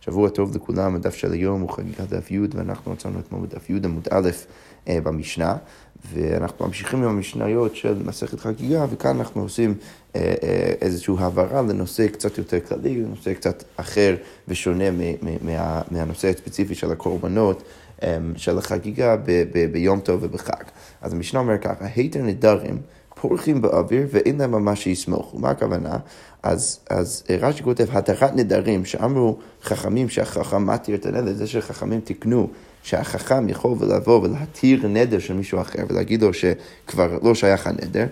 שבוע טוב לכולם, הדף של היום הוא חגיגת דף י' ואנחנו מצאנו אתמול בדף י' עמוד א' אה, במשנה, ואנחנו ממשיכים עם המשניות של מסכת חגיגה, וכאן אנחנו עושים אה, אה, איזושהי הבהרה לנושא קצת יותר כללי, לנושא קצת אחר ושונה מה, מהנושא הספציפי של הקורבנות. של החגיגה ביום טוב ובחג. אז המשנה אומר ככה, היתר נדרים פורחים באוויר ואין להם ממש שיסמוכו. מה הכוונה? אז, אז רש"י כותב, התרת נדרים, שאמרו חכמים שהחכם מתיר את הנדר, זה שחכמים תיקנו שהחכם יכול לבוא ולהתיר נדר של מישהו אחר ולהגיד לו שכבר לא שייך הנדר.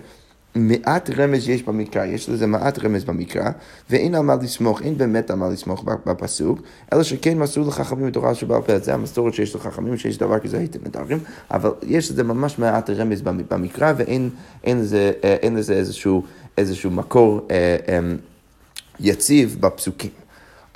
מעט רמז יש במקרא, יש לזה מעט רמז במקרא, ואין על מה לסמוך, אין באמת על מה לסמוך בפסוק, אלא שכן מסרו לחכמים בתורה שבעל פה, זה המסורת שיש לחכמים, שיש דבר כזה הייתם נדרים, אבל יש לזה ממש מעט רמז במקרא, ואין אין לזה, אה, אין לזה איזשהו, איזשהו מקור אה, אה, יציב בפסוקים.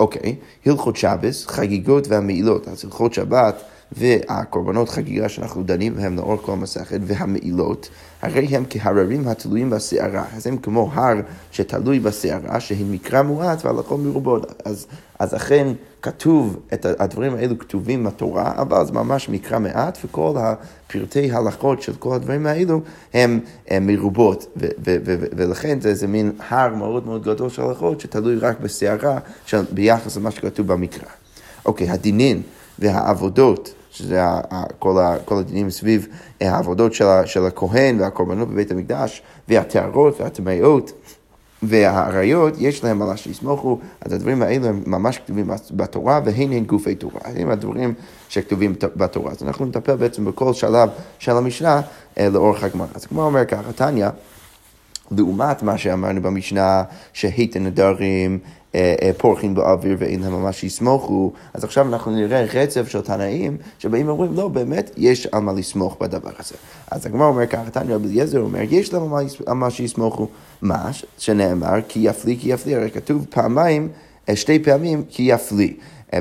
אוקיי, הלכות שבס, חגיגות והמעילות, אז הלכות שבת והקורבנות חגיגה שאנחנו דנים בהם לאורך כל המסכת והמעילות, הרי הם כהררים התלויים בסערה, אז הם כמו הר שתלוי בסערה, שהיא מקרא מועט והלכות מרובות. אז, אז אכן כתוב, את הדברים האלו כתובים בתורה, אבל זה ממש מקרא מעט, וכל הפרטי הלכות של כל הדברים האלו הם, הם מרובות, ו, ו, ו, ו, ולכן זה איזה מין הר מאוד מאוד גדול של הלכות שתלוי רק בסערה ביחס למה שכתוב במקרא. אוקיי, הדינין והעבודות שזה כל, כל הדינים סביב אה, העבודות של, של הכהן והקורבנות בבית המקדש, והטהרות והטמאות. והאריות, יש להם על שיסמוכו, אז הדברים האלה הם ממש כתובים בתורה, והן הן גופי תורה. הם הדברים שכתובים בתורה. אז אנחנו נטפל בעצם בכל שלב של המשנה אה, לאורך הגמרא. אז כמו אומר ככה, תניא, לעומת מה שאמרנו במשנה, שהית נדרים, פורחים באוויר ואין להם ממש יסמוכו, אז עכשיו אנחנו נראה רצף של תנאים שבאים ואומרים, לא, באמת, יש על מה לסמוך בדבר הזה. אז הגמרא אומר ככה, תניא רבי אליעזר אומר, יש להם על מה שיסמוכו, מה שנאמר, כי יפלי, כי יפלי, הרי כתוב פעמיים, אה, שתי פעמים, כי יפלי.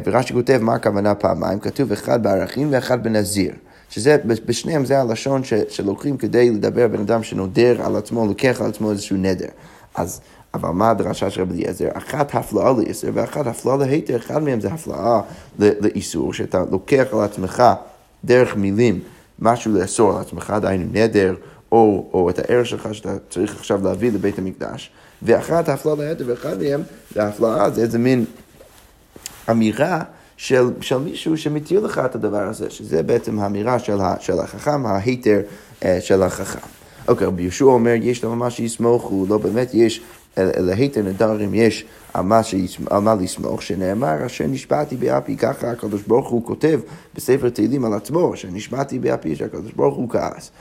ורש"י כותב מה הכוונה פעמיים, כתוב אחד בערכים ואחד בנזיר. שזה, בשניהם זה הלשון ש, שלוקחים כדי לדבר בן אדם שנודר על עצמו, לוקח על עצמו איזשהו נדר. אז אבל מה הדרשה של רבי אליעזר? אחת הפלאה לאיסר ואחת הפלאה להיתר, אחד מהם זה הפלאה לאיסור, שאתה לוקח על עצמך דרך מילים משהו לאסור על עצמך, דהיינו נדר, או, או את הערך שלך שאתה צריך עכשיו להביא לבית המקדש, ואחת הפלאה להיתר, ואחד מהם, ההפלאה זה איזה מין אמירה של, של מישהו שמתיר לך את הדבר הזה, שזה בעצם האמירה של, של החכם, ההיתר אה, של החכם. אוקיי, רבי יהושע אומר, יש לו ממש יסמוכו, לא באמת יש להיתר נדרים יש על מה, לסמוך, שנאמר, אשר נשבעתי באפי, ככה הקדוש ברוך הוא כותב בספר תהילים על עצמו, אשר נשבעתי באפי, שהקדוש ברוך הוא כעס.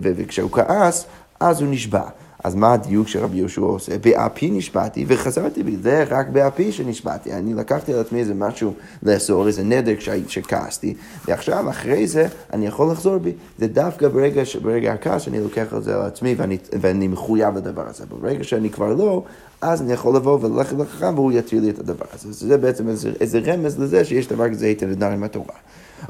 וכשהוא כעס, אז הוא נשבע. אז מה הדיוק שרבי יהושע עושה? באפי נשבעתי וחזרתי בי, זה רק באפי שנשבעתי. אני לקחתי על עצמי איזה משהו לאסור, איזה נדר כשכעסתי, ועכשיו אחרי זה אני יכול לחזור בי. זה דווקא ברגע, ברגע הכעס אני לוקח את זה על עצמי ואני, ואני מחויב לדבר הזה. ברגע שאני כבר לא, אז אני יכול לבוא וללכת לחכם והוא יתיר לי את הדבר הזה. זה בעצם איזה, איזה רמז לזה שיש דבר כזה היתר עם התורה.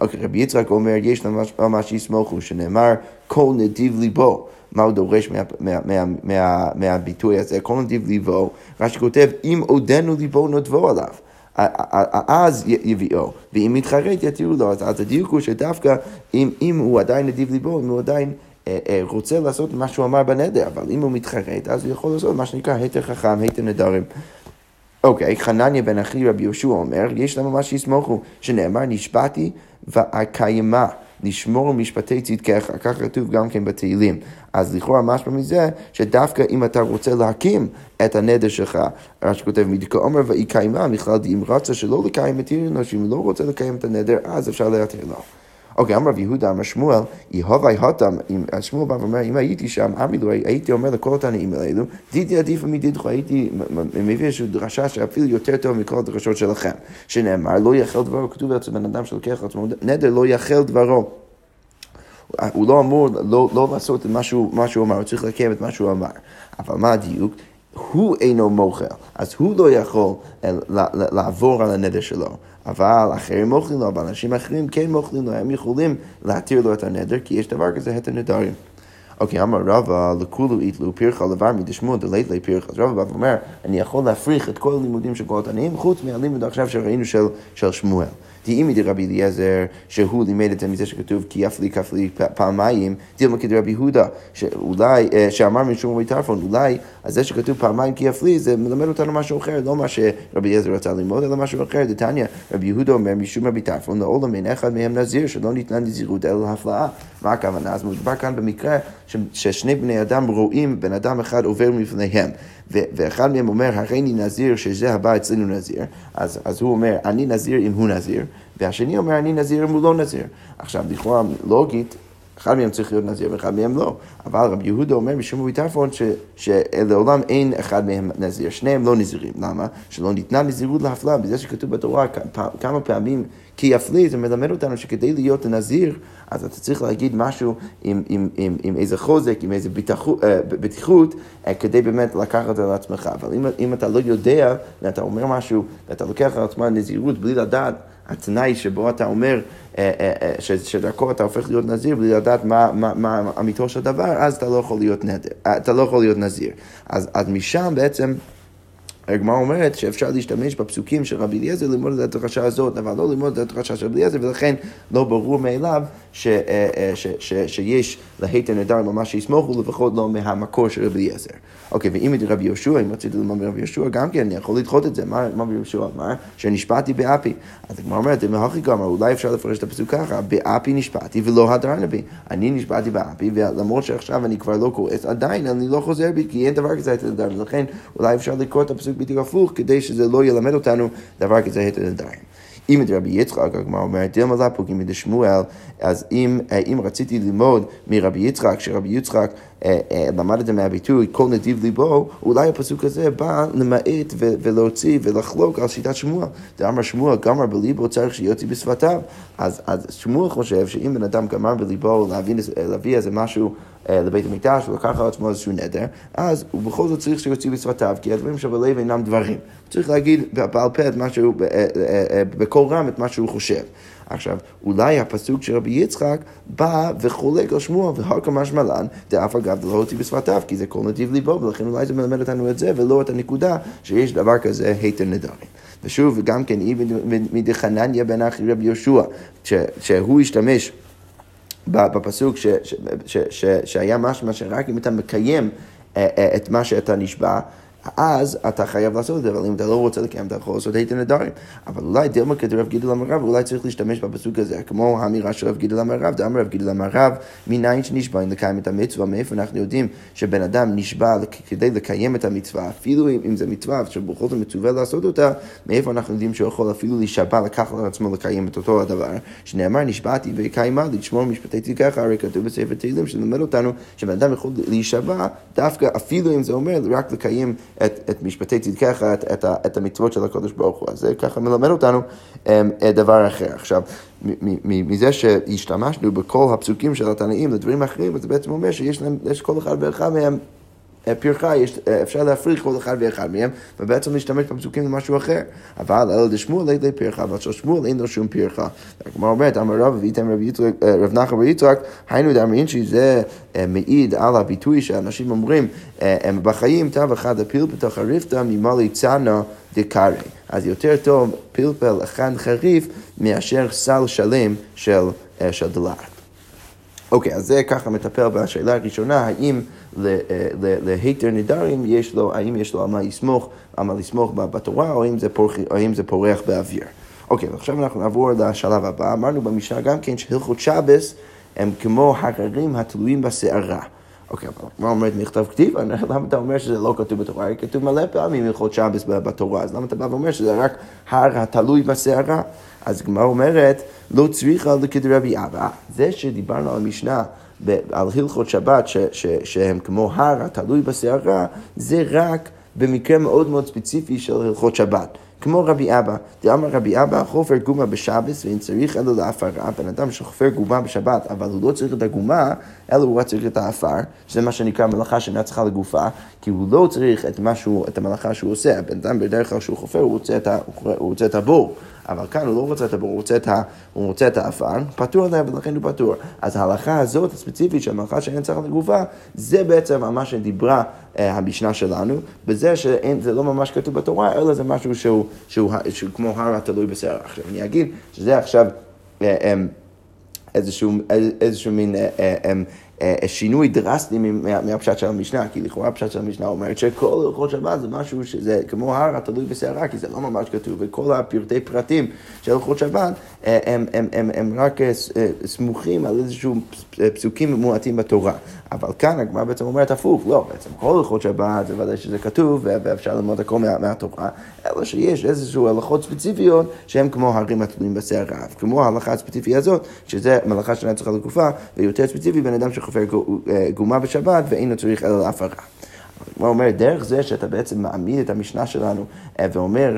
אוקיי, רבי יצחק אומר, יש ממש, ממש יסמוכו, שנאמר, כל נדיב ליבו. מה הוא דורש מה, מה, מה, מה, מהביטוי הזה? כל נדיב ליבו, רש"י כותב, אם עודנו ליבו נותבו עליו. אז יביאו, ואם יתחרט יתירו לו, אז הדיוק הוא שדווקא אם, אם הוא עדיין נדיב ליבו, אם הוא עדיין אה, אה, רוצה לעשות מה שהוא אמר בנדר, אבל אם הוא מתחרט, אז הוא יכול לעשות מה שנקרא היתר חכם, היתר נדרים. אוקיי, חנניה בן אחי רבי יהושע אומר, יש לנו מה שיסמוכו, שנאמר נשבעתי ואקיימה. לשמור משפטי צדקך, כך כתוב גם כן בתהילים. אז לכאורה משמע מזה, שדווקא אם אתה רוצה להקים את הנדר שלך, רש"י כותב מדיקה עומר ואי קיימה, בכלל אם רצה שלא לקיים את עיר שאם לא רוצה לקיים את הנדר, אז אפשר להתיר לו. אוקיי, אמר רב יהודה, אמר שמואל, יהובי הותם, שמואל בא ואומר, אם הייתי שם, אמרי לו, הייתי אומר לכל התנאים האלו, דידי עדיפה מדידך, הייתי מביא איזושהי דרשה שאפילו יותר טוב מכל הדרשות שלכם, שנאמר, לא יחל דברו, כתוב אצל בן אדם שלוקח לעצמו נדר, לא יחל דברו. הוא לא אמור לא, לא לעשות את מה שהוא, אמר, הוא צריך לקיים את מה שהוא אמר. אבל מה הדיוק? הוא אינו מוכל, אז הוא לא יכול לעבור על הנדר שלו. אבל אחרים אוכלים לו, אבל אנשים אחרים כן מוכלים לו, הם יכולים להתיר לו את הנדר, כי יש דבר כזה, את הנדרים. אוקיי, אמר רבא, לכולו איתלו פרחה לבר מדשמוע דלית לי פרחה. אז רבא בא ואומר, אני יכול להפריך את כל הלימודים של כל התנאים, חוץ מהלימוד עכשיו שראינו של, של שמואל. דאימי דרבי אליעזר, שהוא לימד את זה שכתוב כי יפלי כפלי פעמיים, דילמה כדרבי יהודה, שאולי, אה, שאמר משום רבי טרפון, אולי, אז זה שכתוב פעמיים כי יפלי, זה מלמד אותנו משהו אחר, לא מה שרבי אליעזר רצה ללמוד, אלא משהו אחר. דתניא, רבי יהודה אומר משום רבי טרפון, לעולם אין אחד מהם נזיר, שלא ניתנה נזירות אלא להפלאה. מה הכוונה? אז מדובר כאן במקרה ששני בני אדם רואים בן אדם אחד עובר מפניהם. ואחד מהם אומר, הריני נזיר, שזה הבא אצלנו נזיר, אז, אז הוא אומר, אני נזיר אם הוא נזיר, והשני אומר, אני נזיר אם הוא לא נזיר. עכשיו, לכאורה לוגית, אחד מהם צריך להיות נזיר ואחד מהם לא. אבל רבי יהודה אומר בשום רבי טרפון שלעולם אין אחד מהם נזיר, שניהם לא נזירים. למה? שלא ניתנה נזירות להפלאה, בזה שכתוב בתורה כמה פעמים כי יפליא, זה מלמד אותנו שכדי להיות נזיר, אז אתה צריך להגיד משהו עם, עם, עם, עם איזה חוזק, עם איזה ביטחות, אה, בטיחות, אה, כדי באמת לקחת את זה על עצמך. אבל אם, אם אתה לא יודע, ואתה אומר משהו, ואתה לוקח על עצמך נזירות בלי לדעת, התנאי שבו אתה אומר, אה, שדרכו אתה הופך להיות נזיר בלי לדעת מה, מה, מה אמיתו של דבר, אז אתה לא יכול להיות, נדר, אתה לא יכול להיות נזיר. אז, אז משם בעצם... הגמרא אומרת שאפשר להשתמש בפסוקים של רבי אליעזר ללמוד את הדרשה הזאת, אבל לא ללמוד את הדרשה של רבי אליעזר, ולכן לא ברור מאליו ש, אה, אה, ש, ש, ש, שיש להיתר נדר ממש שיסמוכו, לפחות לא מהמקור של רבי אליעזר. אוקיי, ואם את רבי יהושע, אם רציתי ללמוד מרבי יהושע, גם כן, אני יכול לדחות את זה. מה רבי יהושע אמר? שנשבעתי באפי. אז הגמרא אומרת, אם הכי גמר, אולי אפשר לפרש את הפסוק ככה, באפי נשבעתי ולא הדרנה בי. אני נשבעתי באפי, ולמרות שעכשיו אני כבר לא כועס, עדיין אני לא חוזר בי, כי אין דבר כזה היתר נדר, ולכן אולי אפשר לקרוא את הפסוק בדיוק הפוך, כדי שזה לא ילמד אותנו דבר כזה היתר נדרים. אם את רבי יצחק, הגמרא אומרת, דילמה לה פוגעים מדי שמואל, אז אם, אה, אם רציתי ללמוד מרבי יצחק, שרבי יצחק למד את זה מהביטוי כל נדיב ליבו, אולי הפסוק הזה בא למעט ולהוציא ולחלוק על שיטת שמואל. דאמר שמואל, גמר בליבו צריך שיוציא בשפתיו. אז, אז שמואל חושב שאם בן אדם גמר בליבו להביא, להביא איזה משהו לבית המקדש ולקח על עצמו איזשהו נדר, אז הוא בכל זאת צריך שיוציא בשפתיו, כי הדברים שבלב אינם דברים. הוא צריך להגיד בעל פה את משהו, בקול רם את מה שהוא חושב. עכשיו, אולי הפסוק של רבי יצחק בא וחולק על שמוע, והר משמע לן, דאף אגב לא הוציא בשפתיו, כי זה כל נתיב ליבו, ולכן אולי זה מלמד אותנו את זה, ולא את הנקודה שיש דבר כזה היתר נדרים. ושוב, גם כן, מדחנניה בן אחי רבי יהושע, שהוא השתמש בפסוק ש, ש, ש, ש, שהיה משמע שרק אם אתה מקיים אה, אה, את מה שאתה נשבע, אז אתה חייב לעשות את זה, אבל אם אתה לא רוצה לקיים, אתה יכול לעשות היתר נדרים. אבל אולי דילמה כדרב גידל אמר רב, אולי צריך להשתמש בפסוק הזה, כמו האמירה של רב גידל אמר רב, דאמר רב גידל אמר רב, מניין שנשבע אם לקיים את המצווה, מאיפה אנחנו יודעים שבן אדם נשבע כדי לקיים את המצווה, אפילו אם זה מצווה שבכל זאת מצווה לעשות אותה, מאיפה אנחנו יודעים שהוא יכול אפילו להישבע, לקחת על עצמו לקיים את אותו הדבר, שנאמר נשבעתי ויקיימה לשמור משפטי תיקחה, הרי כתוב בספר תהילים שלמד אותנו שבן אדם יכול להישבע דווקא אפילו אם זה אומר רק לקיים את, את משפטי צדקך, את, את, את המצוות של הקדוש ברוך הוא. אז זה ככה מלמד אותנו um, דבר אחר. עכשיו, מזה שהשתמשנו בכל הפסוקים של התנאים לדברים אחרים, זה בעצם אומר שיש להם, יש כל אחד ואחד מהם אה, פרחה, יש, אה, אפשר להפריך כל אחד ואחד מהם, ובעצם להשתמש בפסוקים למשהו אחר. אבל אלא דשמואל אין לי פרחה, של שמואל אין לו שום פרחה. הגמרא אומרת, אמר רב ואיתם אה, רב נחמן רבי יצחק, היינו דאמרין שזה מעיד על הביטוי שאנשים אומרים בחיים, תו אחד הפיל בתוך הריפתא ממלא צנע דקארי. אז יותר טוב פלפל אחד חריף מאשר סל שלם של, של דלעת. אוקיי, אז זה ככה מטפל בשאלה הראשונה, האם להיתר נדרים יש לו, האם יש לו על מה לסמוך, על מה לסמוך בתורה, או האם זה, פורח, או האם זה פורח באוויר. אוקיי, עכשיו אנחנו נעבור לשלב הבא. אמרנו במשנה גם כן שהלכות שבס הם כמו הררים התלויים בסערה. אוקיי, אבל מה אומרת מכתב כתיב? למה אתה אומר שזה לא כתוב בתורה? כתוב מלא פעמים הלכות שבס בתורה, אז למה אתה בא ואומר שזה רק הר התלוי בסערה? אז גמרא אומרת, לא צריכה לכדרבי אבא. זה שדיברנו על המשנה על הלכות שבת ש, ש, שהם כמו הר התלוי בסערה, זה רק במקרה מאוד מאוד ספציפי של הלכות שבת. כמו רבי אבא, דאמר רבי אבא, חופר גומה בשבס ואין צריך אלא להפרה, בן אדם שחופר גומה בשבת, אבל הוא לא צריך את הגומה, אלא הוא רק צריך את האפר, שזה מה שנקרא מלאכה שאינה צריכה לגופה, כי הוא לא צריך את, משהו, את המלאכה שהוא עושה, הבן אדם בדרך כלל שהוא חופר, הוא רוצה את הבור. אבל כאן הוא לא רוצה את הבור, הוא רוצה את, ה, הוא רוצה את האפן, פטור עליה ולכן הוא פטור. אז ההלכה הזאת הספציפית של מלאכה שאין צריך לגופה, זה בעצם מה שדיברה אה, המשנה שלנו, בזה שזה לא ממש כתוב בתורה, אלא זה משהו שהוא, שהוא, שהוא, שהוא כמו הר התלוי בשערה. עכשיו אני אגיד שזה עכשיו אה, אה, איזשהו, איזשהו מין אה, שינוי דרסטי מהפשט של המשנה, כי לכאורה הפשט של המשנה אומרת שכל הלכות שבת זה משהו שזה כמו הר התלוי בסערה, כי זה לא ממש כתוב, וכל הפרטי פרטים של הלכות שבת אה, הם, הם, הם, הם רק אה, סמוכים על איזשהו פסוקים מועטים בתורה. אבל כאן הגמרא בעצם אומרת הפוך, לא, בעצם כל הלכות שבת זה ודאי שזה כתוב, ואפשר ללמוד הכל מה, מהתורה, אלא שיש איזשהו הלכות ספציפיות שהן כמו הרים התלויים בסערה, כמו ההלכה הספציפית הזאת, שזה מלאכה שאינה צריכה לגופה, ויותר ספציפי בן אדם שחופר גומה בשבת ואינו צריך אלא להפרה. הוא אומר, דרך זה שאתה בעצם מעמיד את המשנה שלנו אה, ואומר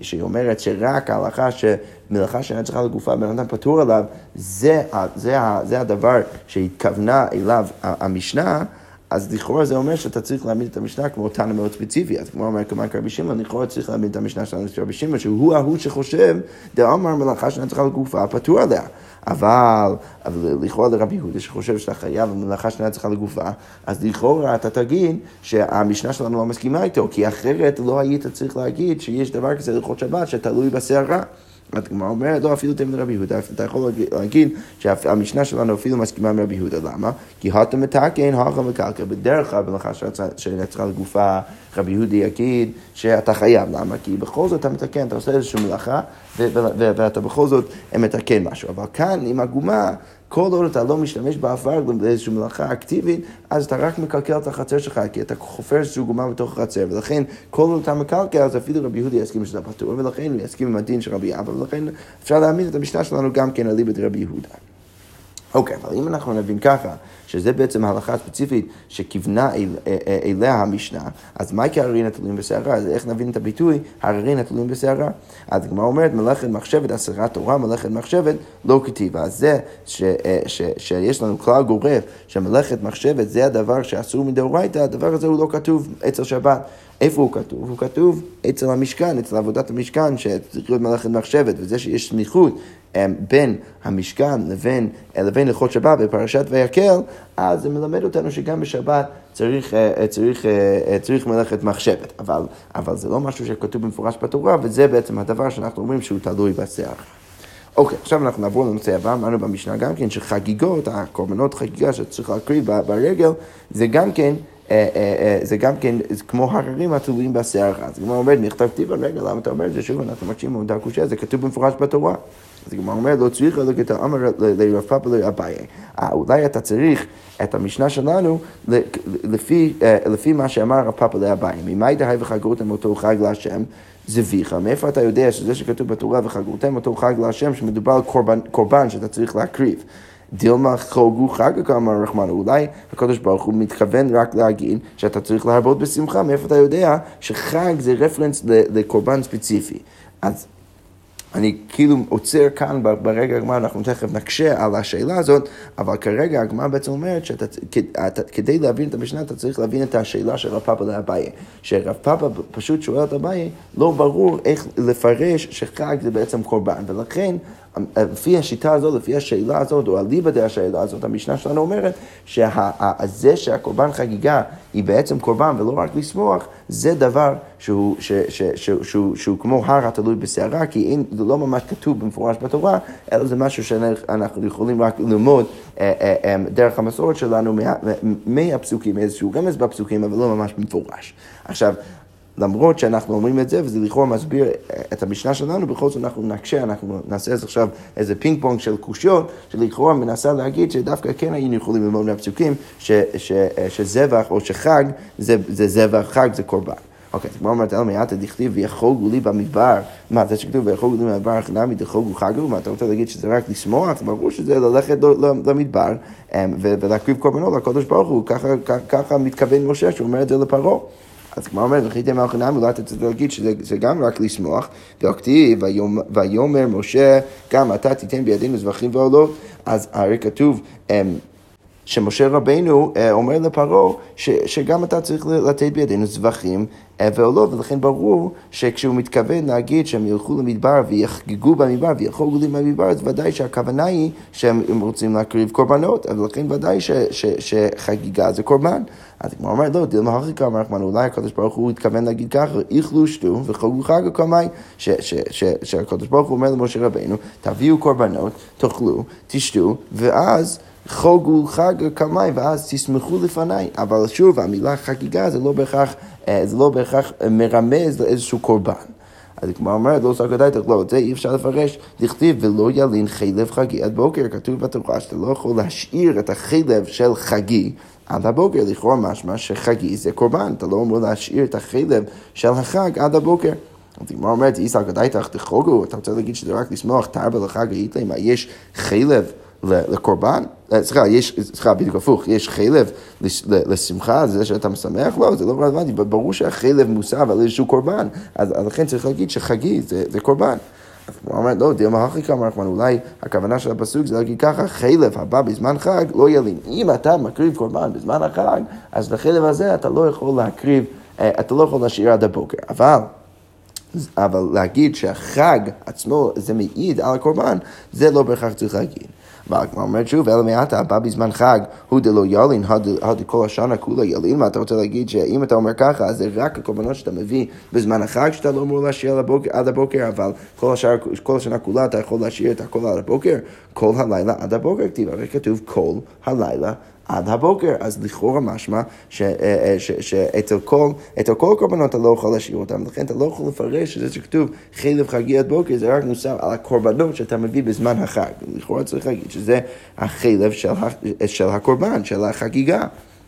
שהיא אומרת שרק ההלכה שמלאכה שאינה צריכה לגופה, בן אדם פטור עליו, זה, זה, זה הדבר שהתכוונה אליו המשנה, אז לכאורה זה אומר שאתה צריך להעמיד את המשנה כמו תנא מאוד ספציפי. אז כמו אומר כמובן כרבי שמעון, לכאורה צריך להעמיד את המשנה שלנו כרבי שמעון, שהוא ההוא שחושב, דאמר מלאכה צריכה לגופה, פטור עליה. אבל, אבל לכאורה לרבי יהודה שחושב שאתה חייב מלאכה שנייה צריכה לגופה, אז לכאורה אתה תגיד שהמשנה שלנו לא מסכימה איתו, כי אחרת לא היית צריך להגיד שיש דבר כזה ללכות שבת שתלוי בסערה. הגמרא אומרת, לא, אפילו תמיד רבי יהודה, אתה יכול להגיד שהמשנה שלנו אפילו מסכימה עם רבי יהודה, למה? כי הטה מתקן, הכה מקלקל, בדרך כלל במלאכה שנצחה לגופה, רבי יהודה יגיד שאתה חייב, למה? כי בכל זאת אתה מתקן, אתה עושה איזושהי מלאכה, ואתה בכל זאת מתקן משהו, אבל כאן עם עגומה, כל עוד אתה לא משתמש בעפר באיזושהי מלאכה אקטיבית, אז אתה רק מקלקל את החצר שלך, כי אתה חופר איזושהי גומה בתוך החצר, ולכן כל עוד אתה מקלקל, אז אפילו רבי יהודי יסכים שזה פטור, ולכן הוא יסכים עם הדין של רבי אבא, ולכן אפשר להעמיד את המשנה שלנו גם כן על ליבת רבי יהודה. אוקיי, אבל אם אנחנו נבין ככה, שזה בעצם ההלכה הספציפית שכיוונה אל, אה, אה, אליה המשנה, אז מה כי הררין התלויים בסערה? אז איך נבין את הביטוי הררין התלויים בסערה? אז הגמרא אומרת מלאכת מחשבת הסרת תורה, מלאכת מחשבת לא כתיבה. אז זה ש, אה, ש, שיש לנו כלל גורף שמלאכת מחשבת זה הדבר שאסור מדאורייתא, הדבר הזה הוא לא כתוב אצל שבת. איפה הוא כתוב? הוא כתוב אצל המשכן, אצל עבודת המשכן, שצריך להיות מלאכת מחשבת, וזה שיש סמיכות בין המשכן לבין, לבין הלכות שבת בפרשת ויקל, אז זה מלמד אותנו שגם בשבת צריך, אה, צריך, אה, צריך מלאכת מחשבת. אבל, אבל זה לא משהו שכתוב במפורש בתורה, וזה בעצם הדבר שאנחנו אומרים שהוא תלוי בשיער. אוקיי, עכשיו אנחנו נעבור לנושא הבא, אמרנו במשנה גם כן שחגיגות, הקורבנות חגיגה שצריך להקריב ברגל, זה גם כן אה, אה, אה, זה גם כן כמו הררים התלויים בשיער. אז הגמרא אומרת, נכתב טיב רגע, למה אתה אומר את זה? שוב, אנחנו מקשיבים במודע קושייה, זה כתוב במפורש בתורה. אז הגמרא אומרת, לא צריך אלא את האמר לרב פאפה לאביי. אולי אתה צריך את המשנה שלנו לפי מה שאמר רב פאפה לאביי. ממאי דהי וחגרותם אותו חג להשם? זביחה, מאיפה אתה יודע שזה שכתוב בתורה וחגרותם אותו חג להשם, שמדובר על קורבן, קורבן שאתה צריך להקריב. דילמה חוגו חגה כאמר רחמנו, אולי הקדוש ברוך הוא מתכוון רק להגיד שאתה צריך להרבות בשמחה, מאיפה אתה יודע שחג זה רפרנס לקורבן ספציפי. אז אני כאילו עוצר כאן ברגע הגמר, אנחנו תכף נקשה על השאלה הזאת, אבל כרגע הגמר בעצם אומרת שכדי להבין את המשנה אתה צריך להבין את השאלה של רב פאפה לאביי. שרב פאפה פשוט שואל את אביי, לא ברור איך לפרש שחג זה בעצם קורבן, ולכן לפי השיטה הזאת, לפי השאלה הזאת, או אליבא השאלה הזאת, המשנה שלנו אומרת שזה שהקורבן חגיגה היא בעצם קורבן ולא רק לשמוח, זה דבר שהוא, ש, ש, ש, שהוא, שהוא כמו הר התלוי בסערה, כי אין, זה לא ממש כתוב במפורש בתורה, אלא זה משהו שאנחנו יכולים רק ללמוד אה, אה, אה, דרך המסורת שלנו מהפסוקים, איזשהו רמז בפסוקים, אבל לא ממש במפורש. עכשיו, למרות שאנחנו אומרים את זה, וזה לכאורה מסביר את המשנה שלנו, בכל זאת אנחנו נקשה, אנחנו נעשה אז עכשיו איזה פינג פונג של קושיות, שלכאורה מנסה להגיד שדווקא כן היינו יכולים ללמוד מהפסוקים, שזבח או שחג זה, זה זבח, חג זה קורבן. אוקיי, אז כמו אומרת, אל מיעטה דכתיב ויחוגו לי במדבר, מה זה שכתוב ויחוגו לי במדבר חינמי דחוגו חגו, מה אתה רוצה להגיד שזה רק לשמוח? ברור שזה ללכת למדבר אמ, ולהקריב קורבנות לקדוש ברוך הוא, ככה מתכוון משה שהוא אומר את זה לפרעה. אז כמו אומרת, וכי תמר חינם, אולי אתה צריך להגיד שזה גם רק לשמוח, וכתיב, ויאמר משה, גם אתה תיתן בידינו זבחים ועולות, אז הרי כתוב, אמ, שמשה רבנו אה, אומר לפרעה שגם אתה צריך לתת בידינו זבחים אה, ועולות, ולכן ברור שכשהוא מתכוון להגיד שהם ילכו למדבר ויחגגו במדבר ויחוגו לי במדבר, אז ודאי שהכוונה היא שהם רוצים להקריב קורבנות, ולכן ודאי ש, ש, שחגיגה זה קורבן. אז כמו אומרת, לא, דילמה הכי כמה רחמן, אולי הקדוש ברוך הוא התכוון להגיד ככה, איכלו שתו וחוגו חג הקומי, שהקדוש ברוך הוא אומר למשה רבנו, תביאו קורבנות, תאכלו, תשתו, ואז חוגו חג קמי ואז תשמחו לפניי. אבל שוב, המילה חגיגה זה לא בהכרח, אה, זה לא בהכרח מרמז לאיזשהו קורבן. אז כמו אומרת, לא כדאי, לא, את זה אי אפשר לפרש. דכתיב ולא ילין חלב חגי עד בוקר, כתוב בתורה שאתה לא יכול להשאיר את החלב של חגי עד הבוקר, לכאורה משמע שחגי זה קורבן, אתה לא אמור להשאיר את החלב של החג עד הבוקר. אז הגמרא אומרת, איסר כדאי תחוגו, אתה רוצה להגיד שזה רק לשמוח תרבה לחג היית מה יש חלב לקורבן? אה, סליחה, יש, סליחה, בדיוק הפוך, יש חלב לשמחה, זה שאתה משמח? לא, זה לא רלוונטי, ברור שהחלב מוסב על איזשהו קורבן, אז לכן צריך להגיד שחגי זה, זה קורבן. הוא אומר, לא, דילמה הכי כמה רחמן, אולי הכוונה של הפסוק זה להגיד ככה, חלב הבא בזמן חג לא ילין. אם אתה מקריב קורבן בזמן החג, אז לחלב הזה אתה לא יכול להקריב, אה, אתה לא יכול להשאיר עד הבוקר. אבל... אבל להגיד שהחג עצמו זה מעיד על הקורבן, זה לא בהכרח צריך להגיד. והגמרא אומרת שוב, אלא מעטה, הבא בזמן חג, הוא דלא ילין, כל השנה כולה ילין, מה אתה רוצה להגיד שאם אתה אומר ככה, אז זה רק הקורבנות שאתה מביא בזמן החג, שאתה לא אמור להשאיר עד הבוקר, אבל כל, השאר, כל השנה כולה אתה יכול להשאיר את הכל עד הבוקר, כל הלילה עד הבוקר, כתיב, הרי כתוב כל הלילה עד הבוקר. אז לכאורה משמע אה, אה, שאצל כל, כל הקורבנות אתה לא יכול להשאיר אותם, לכן אתה לא יכול לפרש שזה שכתוב חלב חגי עד בוקר, זה רק נוסף על הקורבנות שאתה מביא בזמן החג. לכאורה צריך להגיד שזה החלב של, של הקורבן, של החגיגה.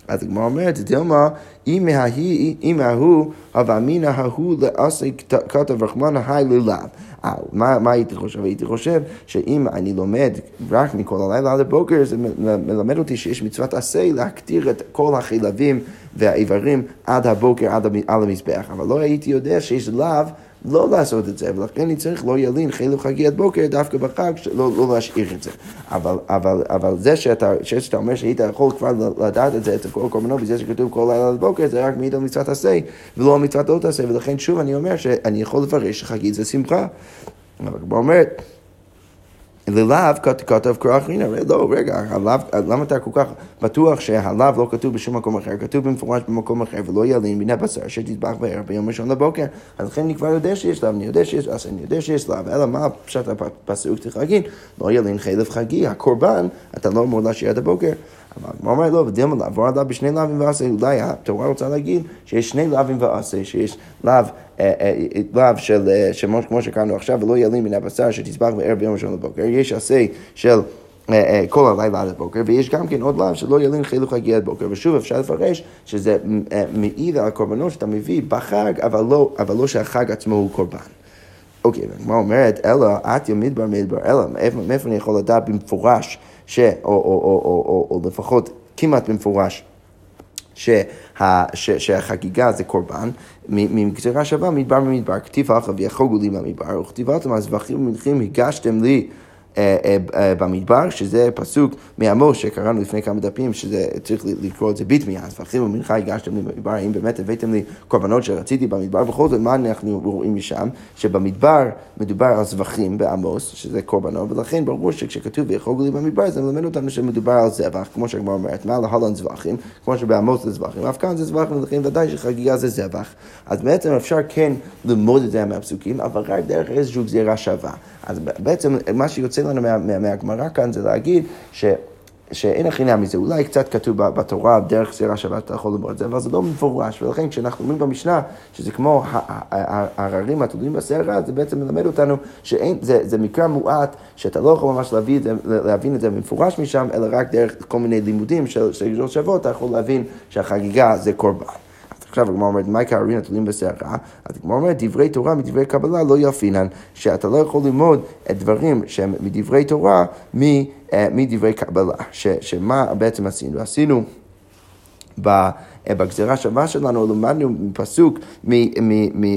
אז הגמרא אומרת, דילמה, אם ההוא, הווה אמינא ההוא לעשי כתב רחמנא היי ללאו. אה, מה, מה הייתי חושב? הייתי חושב שאם אני לומד רק מכל הלילה עד הבוקר, זה מלמד אותי שיש מצוות עשה להקטיר את כל החילבים והאיברים עד הבוקר, עד על המזבח. אבל לא הייתי יודע שיש לאו לא לעשות את זה, ולכן אני צריך לא ילין חילוב חגי עד בוקר דווקא בחג, לא, לא להשאיר את זה. אבל, אבל, אבל זה שאתה, שאתה אומר שהיית יכול כבר לדעת את זה אצל כל קורבנות, בזה שכתוב כל לילה עד בוקר, זה רק מעיד על מצוות עשה, ולא על מצוות לא תעשה, ולכן שוב אני אומר שאני יכול לפרש שחגית זה שמחה. אבל כבר אומרת, ללאו כתב כרך הנה, לא, רגע, למה אתה כל כך בטוח שהלאו לא כתוב בשום מקום אחר, כתוב במפורש במקום אחר, ולא ילין מן הבשר שתטבח בערב ביום ראשון לבוקר, אז לכן אני כבר יודע שיש לאו, אני יודע שיש, אז אני יודע שיש לאו, אלא מה פשט הפסוק צריך להגיד, לא ילין חלב חגי, הקורבן, אתה לא אמור להשאיר עד הבוקר. הגמרא אומר לא, ודילמה לעבור עליו בשני לאווים ועשה, אולי התורה רוצה להגיד שיש שני לאווים ועשה, שיש לאו אה, אה, לאו של, אה, כמו שקראנו עכשיו, ולא ילין מן הבשר שתסבח בערב ביום ראשון לבוקר, יש עשה של כל הלילה עד הבוקר, ויש גם כן עוד לאו שלא ילין חילוך הגיע עד בוקר, ושוב אפשר לפרש שזה מעיד על הקורבנות שאתה מביא בחג, אבל לא, לא שהחג עצמו הוא קורבן. אוקיי, והגמרא אומרת, אלא את ימיד בר מדבר, אלא מאיפה אני יכול לדעת במפורש, ש, או, או, או, או, או, או לפחות כמעט במפורש, שה, ש, שהחגיגה זה קורבן, מגזירה שווה מדבר במדבר, כתיב אחר ויחוגו לי במדבר, וכתיבתם הזבחים ומלכים הגשתם לי במדבר, שזה פסוק מעמוס שקראנו לפני כמה דפים, שזה צריך לקרוא את זה ביטמי, אז ואחים ומנחה הגשתם לי במדבר, האם באמת הבאתם לי קורבנות שרציתי במדבר, בכל זאת מה אנחנו רואים משם? שבמדבר מדובר על זבחים בעמוס, שזה קורבנות, ולכן ברור שכשכתוב ויחוגו לי במדבר, זה מלמד אותנו שמדובר על זבח, כמו שהגמרא אומרת, מה להלן זבחים, כמו שבעמוס זה זבחים, אף כאן זה זבחים, ולכן ודאי שחגיגה זה זבח. אז בעצם אפשר כן ללמוד את זה מהפסוקים, אבל רק דרך איזושהי גזירה שווה. אז בעצם מה שיוצא לנו מהגמרא מה, כאן זה להגיד ש... שאין הכי נמי זה, אולי קצת כתוב בתורה, דרך גזירה שבת ללמוד את זה, אבל זה לא מפורש, ולכן כשאנחנו אומרים במשנה שזה כמו הררים התלויים בסערה, זה בעצם מלמד אותנו שזה מקרה מועט, שאתה לא יכול ממש להביא להבין את זה במפורש משם, אלא רק דרך כל מיני לימודים של גזירות שוות, אתה יכול להבין שהחגיגה זה קורבן. עכשיו הגמרא אומרת, מה קרין התולים בסערה? אז הגמרא אומרת, דברי תורה מדברי קבלה לא יפינן, שאתה לא יכול ללמוד את דברים שהם מדברי תורה אה, מדברי קבלה. שמה בעצם עשינו? עשינו ב... בגזירה שווה שלנו למדנו מפסוק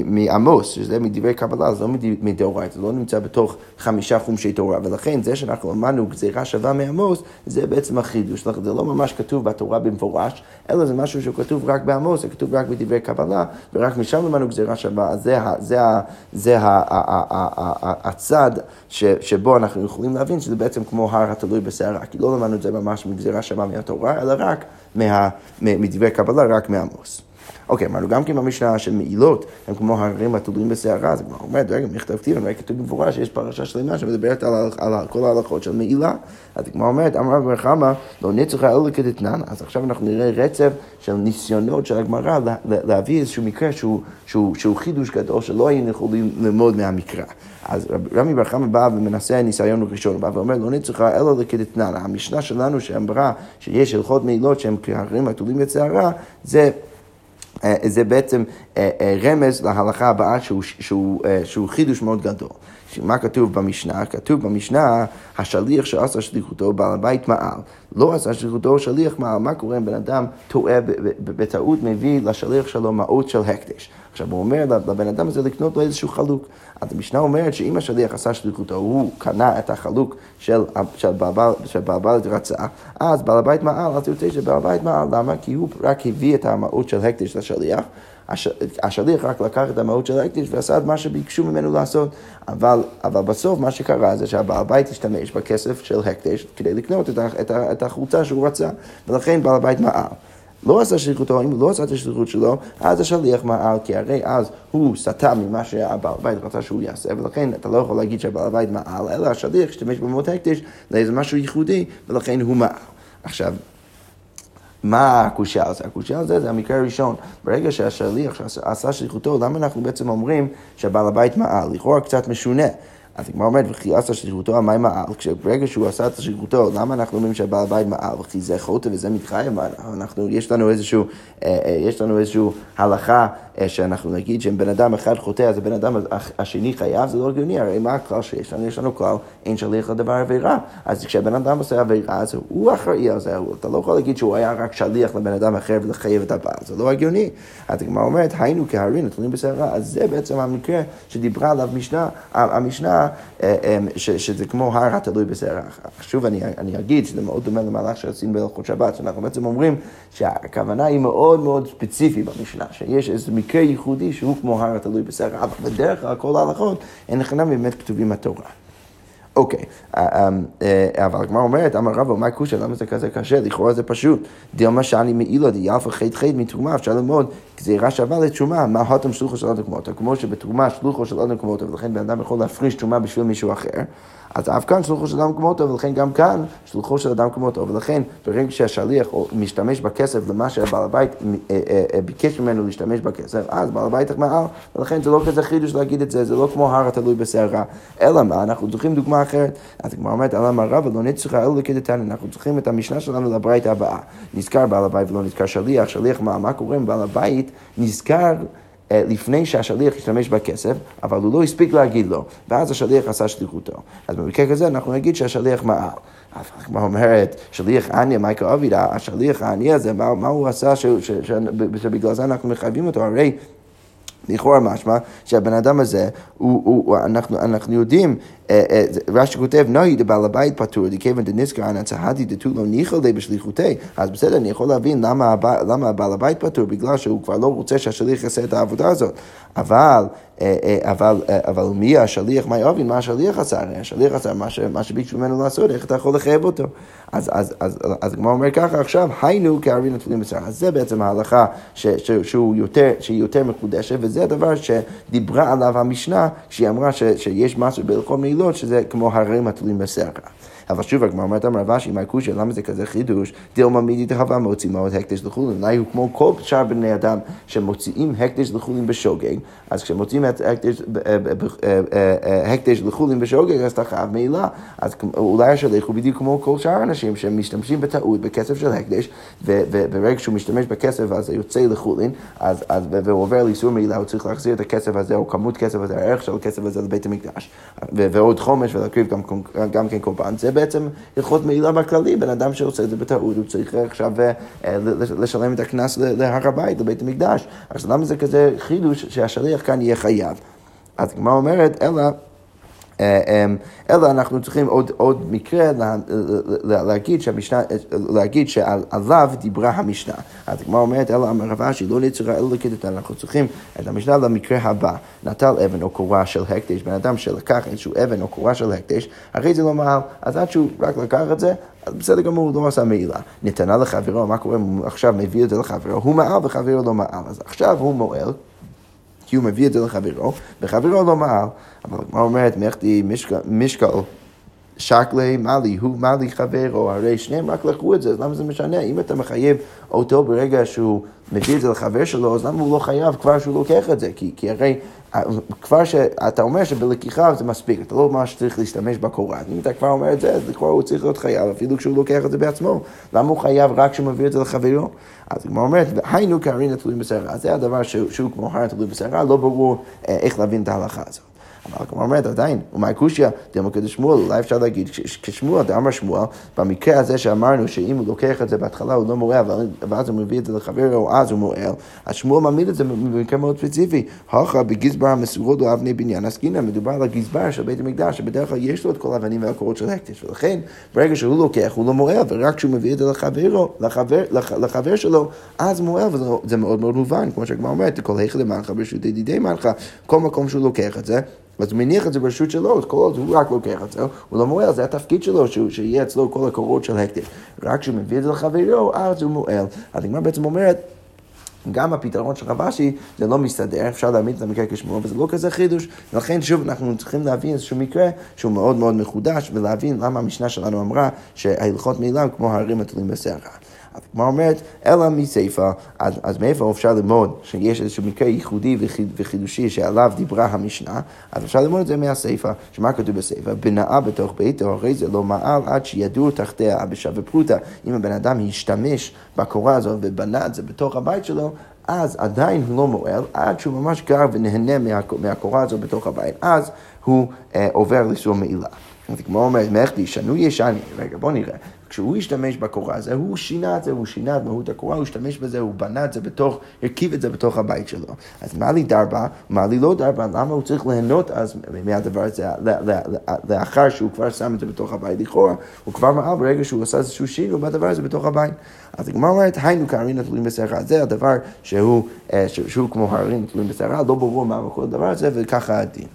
מעמוס, שזה מדברי קבלה, זה לא מדאורייתא, זה לא נמצא בתוך חמישה חומשי תורה, ולכן זה שאנחנו למדנו גזירה שווה מעמוס, זה בעצם החידוש, זה לא ממש כתוב בתורה במפורש, אלא זה משהו שכתוב רק בעמוס, זה כתוב רק בדברי קבלה, ורק משם למדנו גזירה שווה, אז זה הצד שבו אנחנו יכולים להבין שזה בעצם כמו הר התלוי בסערה, כי לא למדנו את זה ממש מגזירה שווה מהתורה, אלא רק מדברי קבלה, רק מעמוס. אוקיי, אמרנו גם כן במשנה של מעילות, הם כמו הררים התלויים בסערה, זה כבר אומר, רגע, מכתב כתיב, רק כתוב במפורש שיש פרשה שלמה שמדברת על, על, על כל ההלכות של מעילה. אז כמו אומרת, אמר רבי חמא, לא נצחה אלא כדתנן, אז עכשיו אנחנו נראה רצף של ניסיונות של הגמרא להביא איזשהו מקרה שהוא, שהוא, שהוא חידוש גדול, שלא היינו יכולים ללמוד מהמקרא. אז רבי בר חמא בא ומנסה ניסיון ראשון, הוא בא ואומר, לא נצחה אלא לכדתנן. המשנה שלנו שאמרה שיש הלכות מעילות שהם כהרים התולים בצערה, זה... אה, זה בעצם אה, אה, רמז להלכה הבאה שהוא, שהוא, שהוא חידוש מאוד גדול. מה כתוב במשנה? כתוב במשנה, השליח שעשה שליחותו, בעל הבית מעל. לא עשה שליחותו, שליח מעל. מה קורה אם בן אדם טועה, בטעות מביא לשליח שלו מעות של הקדש? עכשיו הוא אומר לבן אדם הזה לקנות לו איזשהו חלוק. אז המשנה אומרת שאם השליח עשה שליחותו, הוא קנה את החלוק של, של, בעל, הבית רצה, אז בעל הבית מעל, אז יוצא שבעל הבית מעל, למה? כי הוא רק הביא את המעות של הקדש לשליח. השליח רק לקח את המהות של ההקדש ועשה את מה שביקשו ממנו לעשות, אבל, אבל בסוף מה שקרה זה שהבעל הבית השתמש בכסף של הקדש כדי לקנות את, את, את החולצה שהוא רצה, ולכן בעל הבית מעל. לא עשה שליחותו, אם הוא לא עשה את השליחות שלו, אז השליח מעל, כי הרי אז הוא סטה ממה שהבעל הבית רצה שהוא יעשה, ולכן אתה לא יכול להגיד שהבעל הבית מעל, אלא השליח השתמש במות הקדש לאיזה משהו ייחודי, ולכן הוא מעל. עכשיו, מה הקושייה זה? הקושייה זה זה המקרה הראשון. ברגע שהשליח עשה שליחותו, למה אנחנו בעצם אומרים שהבעל הבית מעל? לכאורה קצת משונה. אז הגמרא אומרת, וכי עשה שליחותו המים מעל, כשברגע שהוא עשה את שליחותו, למה אנחנו אומרים שהבעל הבית מעל? וכי זה חוטא וזה מתחייב, אנחנו, יש לנו איזשהו, אה, אה, יש לנו איזשהו הלכה שאנחנו נגיד שאם בן אדם אחד חוטא, אז הבן אדם השני חייב, זה לא הגיוני, הרי מה הכלל שיש לנו? יש לנו כלל, אין שליח לדבר עבירה. אז כשבן אדם עושה עבירה, אז הוא אחראי על זה, אתה לא יכול להגיד שהוא היה רק שליח לבן אדם אחר ולחייב את הבעל, זה לא הגיוני. אז הגמרא אומרת, היינו כהרים נתונים בסערה, אז זה בעצם המקרה שדיברה עליו משנה, המשנה, אה, אה, שזה כמו הר התלוי בסערה. שוב אני, אני אגיד שזה מאוד דומה למהלך שעשינו בהלכות שבת, שאנחנו בעצם אומרים שהכוונה היא מאוד מאוד ספציפית במשנה, שיש איזה מקרה ייחודי שהוא כמו הר התלוי בסערה, אבל בדרך כלל כל ההלכות נכנם באמת כתובים בתורה. אוקיי, אה, אמ, אה, אבל הגמרא אומרת, אמר רבו, מה קושה, למה זה כזה קשה? לכאורה זה פשוט. דילמה שאני מעילה דיאלפא חית חית מתרומה, אפשר ללמוד גזירה שווה לתרומה, מה הותם שלוחו של אדם כמותו, כמו שבתרומה שלוחו של אדם כמותו, ולכן בן אדם יכול להפריש תרומה בשביל מישהו אחר. אז אף כאן שלוחו של אדם כמותו, ולכן גם כאן שלוחו של אדם כמותו, ולכן ברגע שהשליח משתמש בכסף למה שהבעל הבית אה, אה, אה, ביקש ממנו להשתמש בכסף, אז בעל הבית מעל, ולכן זה לא כזה חידוש להגיד את זה, זה לא כמו הר התלוי בסערה. אלא מה, אנחנו צריכים דוגמה אחרת. אז הגמרא אומרת, אלא מה רבא לא נצטרך אלא כדתנא, אנחנו צריכים את המשנה שלנו לברית הבאה. נזכר בעל הבית ולא נזכר שליח, שליח מה, מה קורה עם בעל הבית? נזכר אה, לפני שהשליח השתמש בכסף, אבל הוא לא הספיק להגיד לו, ואז השליח עשה שליחותו. אז במקרה כזה אנחנו נגיד שהשליח מעל. הגמרא אומרת, שליח עניה, מייקה אבידה, השליח העני הזה, מה, מה הוא עשה שבגלל זה אנחנו מחייבים אותו? הרי לכאורה משמע שהבן אדם הזה, הוא, הוא, אנחנו, אנחנו יודעים, רש"י כותב, נהי דבעל הבית פטור, דכיוון דנזכר אנא צהדי דתו לא ניחא די בשליחותי. אז בסדר, אני יכול להבין למה, למה הבעל הבית פטור, בגלל שהוא כבר לא רוצה שהשליח יעשה את העבודה הזאת. אבל, אה, אבל, אבל מי השליח, מה יבין, מה השליח עשה? הרי השליח עשה מה, מה שביקשו ממנו לעשות, איך אתה יכול לחייב אותו? אז, אז, אז, אז הגמרא אומר ככה, עכשיו היינו כארין נטולים בשר. אז זה בעצם ההלכה ש, ש, שהוא יותר, שהיא יותר מקודשת, וזה הדבר שדיברה עליו המשנה, כשהיא אמרה ש, שיש משהו בהלכות מעילות, שזה כמו הרים התולים בסערה. אבל שוב, הגמרא אומרת אמר רבשי, מה הקושי, למה זה כזה חידוש? דילמה מידי דהבה מוציא מאוד הקדש לחולין. אולי הוא כמו כל שאר בני אדם שמוציאים הקדש לחולין בשוגג, אז כשמוציאים הקדש אה, לחולין בשוגג, אז אתה חייב מעילה. אז אולי השליח הוא בדיוק כמו כל שאר האנשים שמשתמשים בטעות בכסף של הקדש, וברגע שהוא משתמש בכסף אז יוצא לחולין, והוא עובר לאיסור מעילה, הוא צריך להחזיר את הכסף הזה, או כמות כסף הזה, הערך של הכסף הזה לבית המקדש, ועוד חומש ולהקריב גם כן קורבן. זה בעצם הלכות מעילה בכללי, בן אדם שעושה את זה בטעות, הוא צריך עכשיו לשלם את הקנס להר הבית, לבית המקדש. אז למה זה כזה חידוש שהשליח כאן יהיה חייב? אז הגמרא אומרת, אלא... אה, אמ, אלא אנחנו צריכים עוד, עוד מקרה לה, לה, להגיד, שהמשנה, להגיד שעליו דיברה המשנה. אז הגמרא אומרת, אלא אמר רב אשי, לא נצרה אלא לכתת, אנחנו צריכים את המשנה למקרה הבא. נטל אבן או קורה של הקדש, בן אדם שלקח איזשהו אבן או קורה של הקדש, אחרי זה לא מעל, אז עד שהוא רק לקח את זה, אז בסדר גמור, הוא לא עשה מעילה. נתנה לחברו, מה קורה אם הוא עכשיו מביא את זה לחברו? הוא מעל וחברו לא מעל. אז עכשיו הוא מועל. כי הוא מביא את זה לחברו, וחברו לא מעל. אבל הגמרא אומרת, מחדי משקל שקלי מאלי, הוא מאלי חברו, הרי שניהם רק לקחו את זה, אז למה זה משנה? אם אתה מחייב אותו ברגע שהוא מביא את זה לחבר שלו, אז למה הוא לא חייב כבר שהוא לוקח את זה? כי, כי הרי כבר שאתה אומר שבלקיחה זה מספיק, אתה לא ממש צריך להשתמש בקורת. אם אתה כבר אומר את זה, אז כבר הוא צריך להיות חייב, אפילו כשהוא לוקח את זה בעצמו. למה הוא חייב רק כשהוא מביא את זה לחברו? אז היא אומרת, היינו קרין התלויים בשערה. זה הדבר שהוא, שהוא כמו הר התלוי בשערה, לא ברור אה, איך להבין את ההלכה הזאת. אבל כמו אומרת עדיין, ומאי קושיא, כדי שמואל, אולי אפשר להגיד כשמואל, דאמר שמואל, במקרה הזה שאמרנו שאם הוא לוקח את זה בהתחלה הוא לא מועל, ואז הוא מביא את זה לחברו, אז הוא מועל, אז שמואל מעמיד את זה במקרה מאוד ספציפי. הוכה בגזבר המסורות לאבני בניין. עסקינא, מדובר על הגזבר של בית המקדש, שבדרך כלל יש לו את כל האבנים והקורות של הקדש, ולכן ברגע שהוא לוקח הוא לא מועל, ורק כשהוא מביא את זה לחברו, לחבר, לחבר שלו, אז מועל, וזה מאוד מאוד מובן, כמו שהגמרא אומרת, כל היכל למענך ברשות ידידי מענך, כל מקום שהוא לוקח את זה, אז הוא מניח את זה ברשות שלו, אז כל עוד הוא רק לוקח את זה, הוא לא מועל, זה התפקיד שלו, שהוא, שיהיה אצלו כל הקורות של הקדש. רק כשהוא מביא את זה לחברו, אז הוא מועל. הגמרא בעצם אומרת, גם הפתרון של רבשי זה לא מסתדר, אפשר להעמיד את המקרה כשמוע, וזה לא כזה חידוש. ולכן שוב אנחנו צריכים להבין איזשהו מקרה שהוא מאוד מאוד מחודש, ולהבין למה המשנה שלנו אמרה שההלכות מעילם כמו ההרים התלויים בסערה. אז הגמרא אומרת, אלא מסיפא, אז, אז מאיפה אפשר ללמוד שיש איזשהו מקרה ייחודי וחידושי שעליו דיברה המשנה, אז אפשר ללמוד את זה מהסיפא, שמה כתוב בסיפא? בנאה בתוך ביתו, הרי זה לא מעל עד שידור תחתיה אבשה ופרוטה. אם הבן אדם השתמש בקורה הזאת ובנה את זה בתוך הבית שלו, אז עדיין הוא לא מועל, עד שהוא ממש גר ונהנה מהקורה הזאת בתוך הבית. אז הוא אה, עובר לאיסור מעילה. אז כמו אומרת, מחדי, שנו ישני, רגע בוא נראה, כשהוא השתמש בקורה הזה, הוא שינה את זה, הוא שינה את מהות הקורה, הוא השתמש בזה, הוא בנה את זה בתוך, הרכיב את זה בתוך הבית שלו. אז מה לי דרבה, מה לי לא דרבה, למה הוא צריך ליהנות אז מהדבר הזה, לאחר שהוא כבר שם את זה בתוך הבית לכאורה, הוא כבר מעל ברגע שהוא עשה איזשהו שינוי בדבר הזה בתוך הבית. אז הגמרא אומרת, היינו כהרים נטולים בשערה. זה הדבר שהוא, אה, שהוא כמו הרים נטולים בשערה, לא ברור מה כל הדבר הזה, וככה הדין.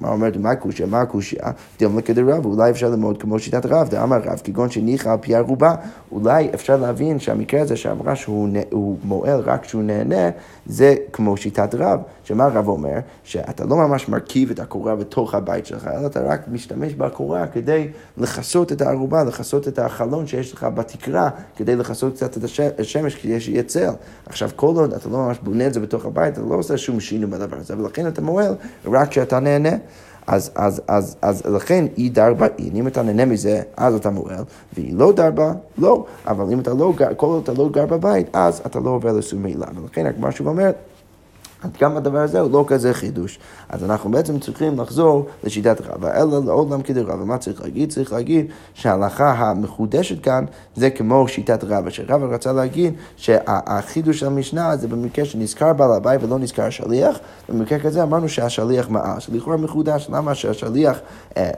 הגמרא אומרת, מה הקושיה? מה הקושיה? דילמה כדרב, אולי אפשר ללמוד כמו שיטת רב, דאמר רב, כגון שניחא על פי ערובה, אולי אפשר להבין שהמקרה הזה שאמרה שהוא מועל רק כשהוא נהנה, זה כמו שיטת רב, שמה רב אומר? שאתה לא ממש מרכיב את הקורה בתוך הבית שלך, אלא אתה רק משתמש בקורה כדי לכסות את הערובה, לכסות את החלון שיש לך בתקרה, כדי לכסות קצת את השמש, כדי שיהיה צל. עכשיו, כל עוד אתה לא ממש בונה את זה בתוך הבית, אתה לא עושה שום שינוי בדבר הזה, ולכן אתה מועל רק כשאתה נהנה. אז, אז, אז, אז לכן היא דרבה אין, אם אתה נהנה מזה, אז אתה מועל, והיא לא דרבה, לא. אבל אם אתה לא כל עוד אתה לא גר בבית, אז אתה לא עובר לסום מילה. ולכן הגמרא שוב אומרת, גם הדבר הזה הוא לא כזה חידוש. אז אנחנו בעצם צריכים לחזור לשיטת רבא, אלא לעולם כדרבא. מה צריך להגיד? צריך להגיד שההלכה המחודשת כאן זה כמו שיטת רבא, שרבא רצה להגיד שהחידוש של המשנה זה במקרה שנזכר בעל הבית ולא נזכר השליח, במקרה כזה אמרנו שהשליח מעל, שלכאורה מחודש, למה שהשליח אה,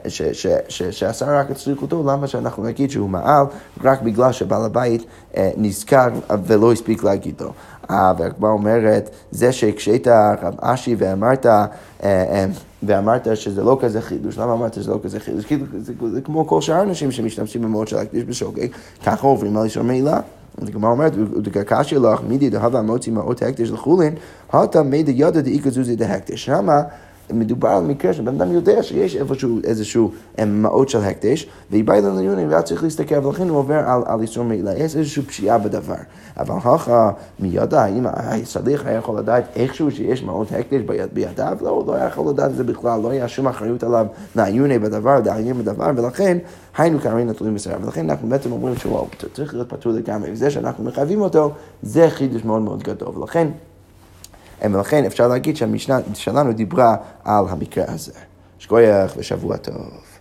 שעשה רק את שליחותו, למה שאנחנו נגיד שהוא מעל רק בגלל שבעל הבית אה, נזכר ולא הספיק להגיד לו. והגמרא אומרת, זה שהקשית רב אשי ואמרת, אה, אה, ואמרת שזה לא כזה חידוש, למה אמרת שזה לא כזה חידוש? כאילו, זה, זה, כמו כל שאר האנשים שמשתמשים במאוד של הקדיש בשוגג, ככה עוברים על אישור מעילה. הגמרא אומרת, ודקקשי לך מידי דהבה מוציא מאות הקדש לחולין, הטה מידי ידע דאיכא זוזי דהקדש. שמה מדובר על מקרה שבן אדם יודע שיש איפשהו איזשהו אה, מעות של הקדש, והיא באה אלינו לעיון, והיה צריך להסתכל, ולכן הוא עובר על, על איסור מעילה. יש איזושהי פשיעה בדבר. אבל הכה מידע, האם השליח היה יכול לדעת איכשהו שיש מעות הקדש ביד, בידיו? לא, לא היה יכול לדעת את זה בכלל, לא היה שום אחריות עליו לעיוני בדבר, לעיין בדבר, ולכן היינו כארי נטולים בסדר. ולכן אנחנו בעצם אומרים שהוא צריך להיות פטור לגמרי, וזה שאנחנו מחייבים אותו, זה חידוש מאוד מאוד גדול. ולכן ולכן אפשר להגיד שהמשנה שלנו דיברה על המקרה הזה. שכוייח ושבוע טוב.